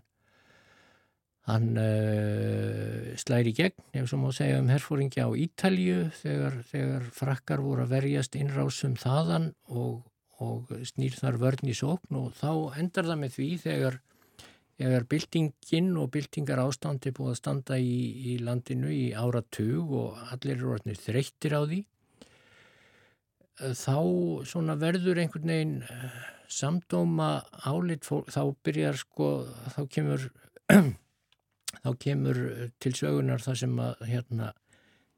hann uh, slæri gegn, ef svo má segja um herfóringi á Ítalju þegar, þegar frakkar voru að verjast innrásum þaðan og og snýr þar vörn í sókn og þá endar það með því þegar, þegar byltingin og byltingar ástandi búið að standa í, í landinu í áratug og allir eru orðinir þreyttir á því þá verður einhvern veginn eh, samdóma álit þá byrjar sko, þá kemur þá kemur til sögunar það sem að hérna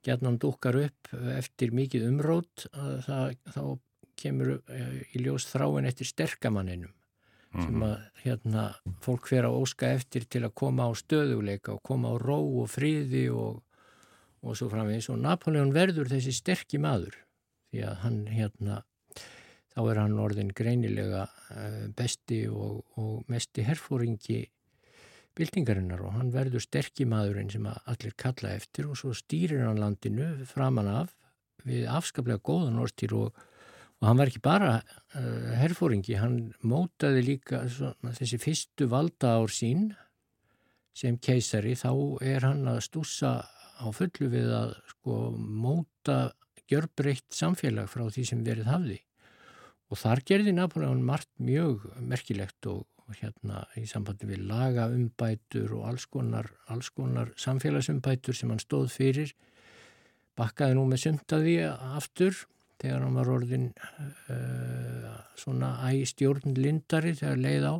gætnan dukkar upp eftir mikið umrót það, þá kemur eh, í ljós þráin eftir sterkamanninum mm -hmm. sem að hérna, fólk fer að óska eftir til að koma á stöðuleika og koma á ró og fríði og, og svo framvegis og Napoleon verður þessi sterki maður því að hann hérna þá er hann orðin greinilega eh, besti og, og mesti herfóringi byltingarinnar og hann verður sterki maðurinn sem allir kalla eftir og svo stýrir hann landinu framan af við afskaplega góðan orðstýr og og hann var ekki bara uh, herfóringi, hann mótaði líka svona, þessi fyrstu valda ár sín sem keisari, þá er hann að stúsa á fullu við að sko móta gjörbreytt samfélag frá því sem verið hafði. Og þar gerði Napoleon margt mjög merkilegt og, og hérna í sambandi við lagaumbætur og alls konar, alls konar samfélagsumbætur sem hann stóð fyrir bakkaði nú með sumtaði aftur þegar hann var orðin uh, svona æstjórnlindari þegar leið á.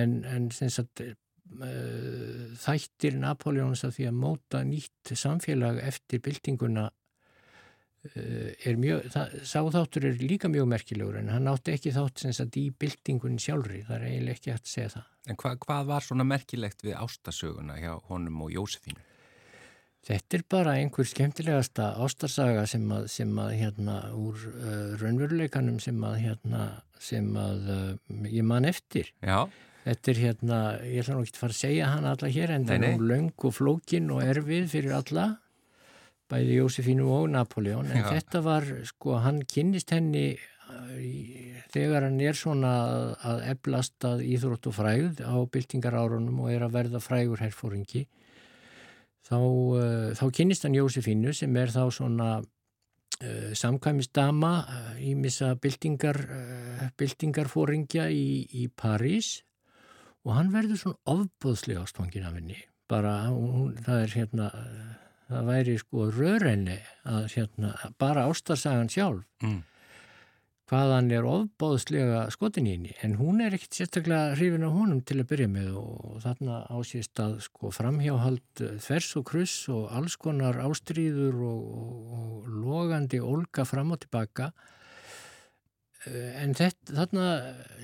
En, en sagt, uh, þættir Napoleóns að því að móta nýtt samfélag eftir byltinguna er mjög, það, sáþáttur er líka mjög merkilegur en hann átti ekki þátt sagt, í byltingun sjálfri, það er eiginlega ekki hægt að segja það. En hva, hvað var svona merkilegt við ástasöguna hjá honum og Jósefínu? Þetta er bara einhver skemmtilegasta ástarsaga sem að, sem að hérna úr uh, raunveruleikanum sem að hérna sem að uh, ég man eftir. Já. Þetta er hérna, ég ætla nú ekki að fara að segja hana alla hér en það er nú laung og flókin og erfið fyrir alla, bæði Jósefínu og Napoleon en Já. þetta var, sko, hann kynnist henni uh, þegar hann er svona að eblast að íþrótt og fræð á byltingarárunum og er að verða frægur herfóringi þá, uh, þá kynist hann Jósefínu sem er þá svona uh, samkvæmistama í uh, missa byltingar, byltingarfóringja í, í París og hann verður svona ofbóðslega ástfangin af henni bara hún, það er hérna það væri sko rörenni að hérna bara ástarsagan sjálf. Mm. Hvað hann er ofbáðslega skotin í henni? En hún er ekkert sérstaklega hrifin á honum til að byrja með og þarna ásýst að sko framhjáhald eh, þvers og kruss og alls konar ástríður og, og, og logandi olga fram og tilbaka. Eh, en þetta, þarna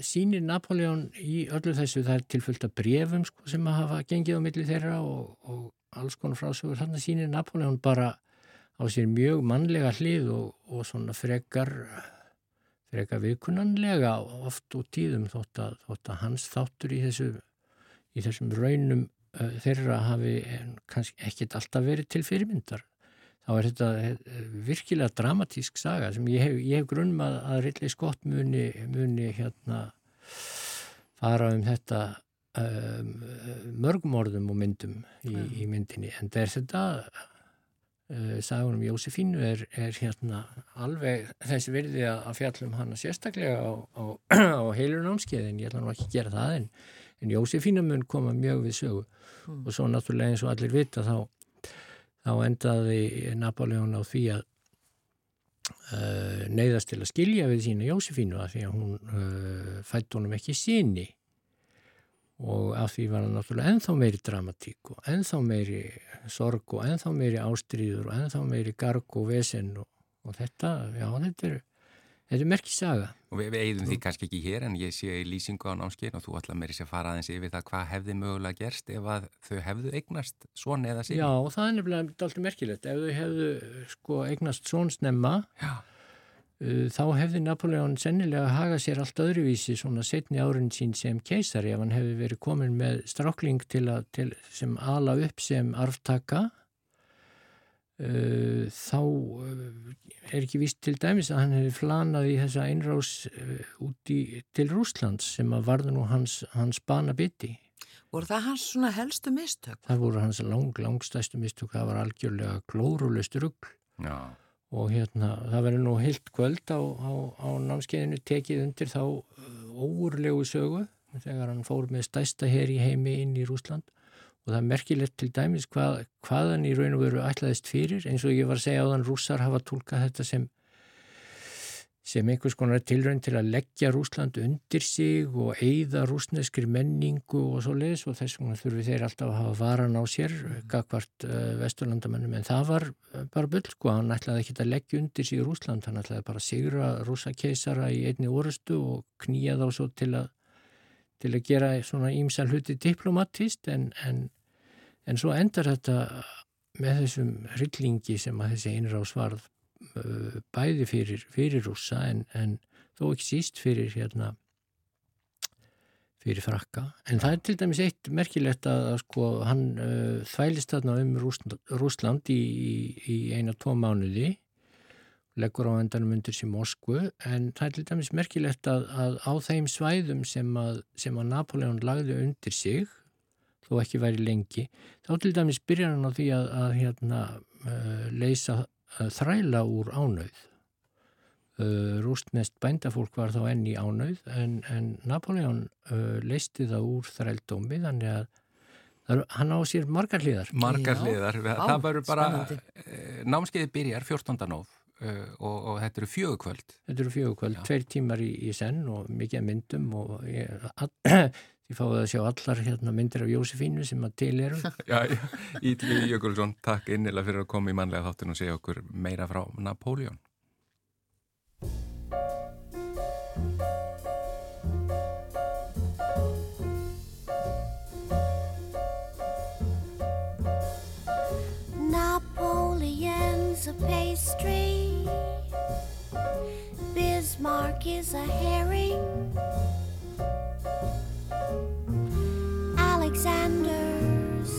sínir Napoleon í öllu þessu það er tilfölgt að brefum sko sem hafa gengið á milli þeirra og, og alls konar frásögur, þarna sínir Napoleon bara á sér mjög mannlega hlið og svona frekar freka viðkunnanlega oft og tíðum þótt að, þótt að hans þáttur í, þessu, í þessum raunum uh, þeirra hafi kannski ekkit alltaf verið til fyrirmyndar. Þá er þetta uh, virkilega dramatísk saga sem ég hef, hef grunn að, að Ridley Scott muni, muni hérna fara um þetta um, mörgum orðum og myndum í, í myndinni. En það er þetta uh, sagunum Jósefínu er, er hérna alveg þessi virði að, að fjallum hana sérstaklega á, á, á heilur námskeiðin, ég ætla nú ekki að gera það en, en Jósefínu mun koma mjög við sögu. Mm. og svo náttúrulega eins og allir vita þá, þá endaði Napoleon á því að uh, neyðast til að skilja við sína Jósefínu að því að hún uh, fætt honum ekki síni og af því var hann náttúrulega enþá meiri dramatík og enþá meiri sorg og enþá meiri ástríður og enþá meiri garg og vesen og, og þetta, já þetta er þetta er merkisaga og við, við eigðum því kannski ekki hér en ég sé í lýsingu á námskein og þú ætla meiri sér fara aðeins yfir það hvað hefði mögulega gerst ef að þau hefðu eignast svon eða sín Já, og það er nefnilega alltaf merkilegt. Ef þau hefðu sko eignast svon snemma já þá hefði Napoleon sennilega hagað sér allt öðruvísi svona setni árin sín sem keisari ef hann hefði verið komin með strákling til að, til, sem ala upp sem arftaka uh, þá uh, er ekki vist til dæmis að hann hefði flanað í þessa einrás út í, til Rúslands sem að varða nú hans, hans bana bytti. Voru það hans svona helstu mistök? Það voru hans lang, langstæstu mistök, það var algjörlega klórulust rugg. Já og hérna það verður nú heilt kvöld á, á, á námskeiðinu tekið undir þá uh, óurlegu sögu þegar hann fór með stæsta her í heimi inn í Rúsland og það er merkilegt til dæmis hvað, hvaðan í raun og veru ætlaðist fyrir eins og ég var að segja á þann rússar hafa tólkað þetta sem sem einhvers konar tilrönd til að leggja Rúsland undir sig og eigða rúsneskri menningu og svo leiðis og þess vegna þurfi þeir alltaf að hafa varan á sér gagvart uh, vesturlandamennum en það var uh, bara bull sko, hann ætlaði ekki að leggja undir sig Rúsland, hann ætlaði bara að sigra rúsakeisara í einni orustu og knýja þá svo til að til að gera svona ímsal hluti diplomatist en, en, en svo endar þetta með þessum hryllingi sem að þessi einrás varð Uh, bæði fyrir, fyrir rúsa en, en þó ekki síst fyrir hérna fyrir frakka. En það er til dæmis eitt merkilegt að sko hann uh, þvælist þarna um Rúsland, Rúsland í, í, í eina tvo mánuði leggur á endanum undir sér Moskvu. En það er til dæmis merkilegt að, að á þeim svæðum sem að, sem að Napoleon lagði undir sig þó ekki væri lengi þá til dæmis byrjar hann á því að, að hérna, uh, leysa þræla úr ánauð. Uh, Rústnest bændafólk var þá enn í ánauð en, en Napoleon uh, leisti það úr þrældómi þannig að hann á sér margar hliðar. Margar hliðar, það verður bara uh, námskeiði byrjar 14. nóf og, og þetta eru fjögukvöld. Þetta eru fjögukvöld, tveir tímar í, í senn og mikið myndum og ég, Ég fáið að sjá allar hérna, myndir af Jósefínu sem að til eru. Já, Ítli Jökulsson, takk innilega fyrir að koma í manlega þáttun og segja okkur meira frá Napoleon. Napoleon's a pastry Bismarck is a herring Alexander's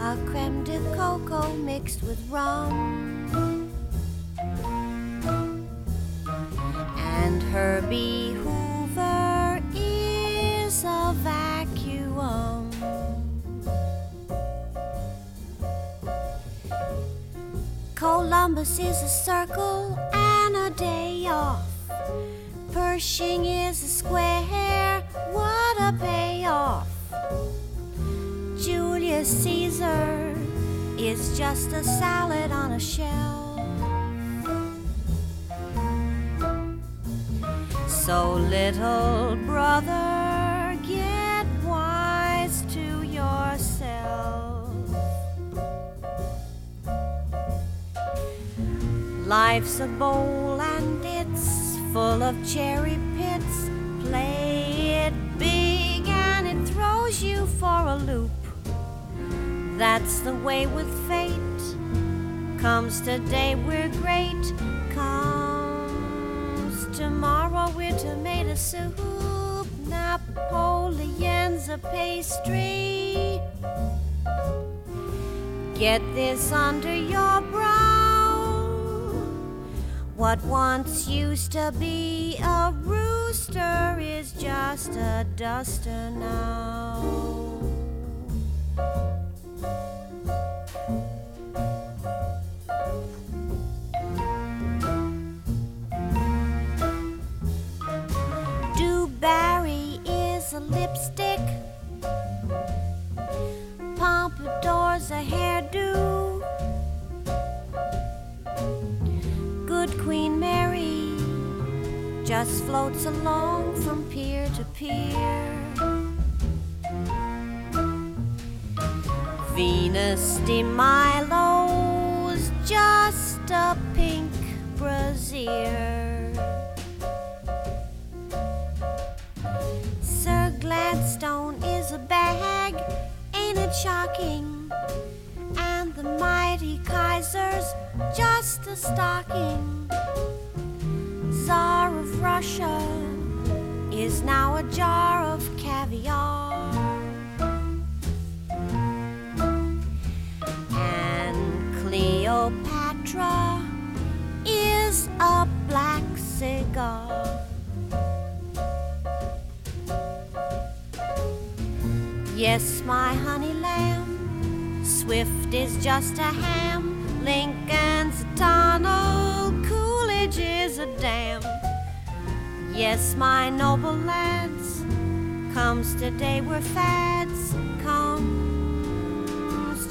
a creme de coco mixed with rum. And Herbie Hoover is a vacuum. Columbus is a circle and a day off. Pershing is a square, Caesar is just a salad on a shelf. So, little brother, get wise to yourself. Life's a bowl and it's full of cherry pits. Play it big and it throws you for a loop. That's the way with fate. Comes today, we're great. Comes tomorrow, we're tomato soup. Napoleon's a pastry. Get this under your brow. What once used to be a rooster is just a duster now. Pompadour's a hairdo. Good Queen Mary just floats along from pier to pier. Venus de Milo's just a pink brassiere. Sir Gladstone is a bag, ain't it shocking? Mighty Kaiser's just a stocking. Tsar of Russia is now a jar of caviar. And Cleopatra is a black cigar. Yes, my honey lamb, Swift is just a ham, Lincoln's a tunnel, Coolidge is a dam. Yes, my noble lads, comes today we're fads, comes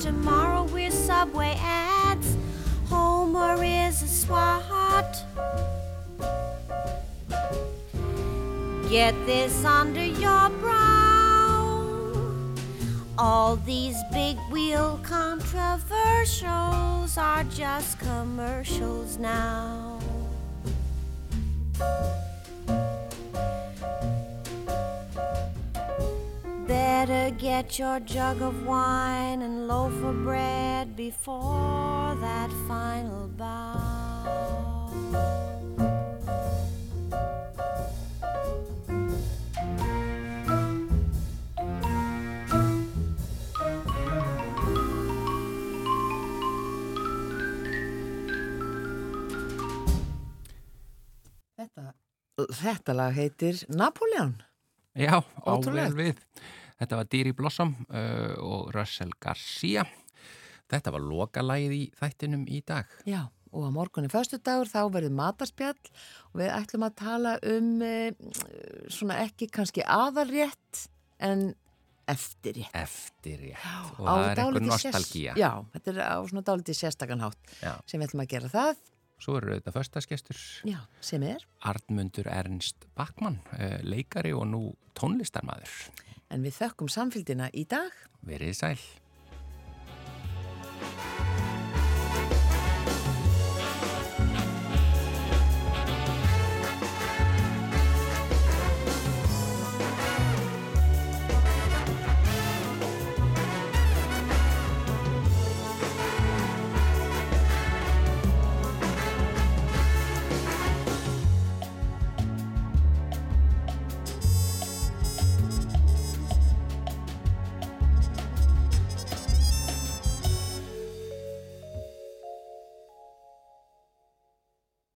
tomorrow we're subway ads. Homer is a swat. Get this under your brow. All these big wheel controversials are just commercials now. Better get your jug of wine and loaf of bread before that final bow. Þetta, lag heitir Napoleon. Já, ável við. Þetta var Dýri Blossom uh, og Russell Garcia. Þetta var lokalægið í þættinum í dag. Já, og á morgunni föstu dagur þá verður matarspjall og við ætlum að tala um e, svona ekki kannski aðalrétt en eftirrétt. Eftirrétt. Og það er einhver nostalgía. Já, þetta er á svona dálítið sérstakanhátt sem við ætlum að gera það. Svo eru þetta förstaskestur sem er Arnmundur Ernst Bakmann, eh, leikari og nú tónlistarmadur. En við þökkum samfélgina í dag. Verið sæl.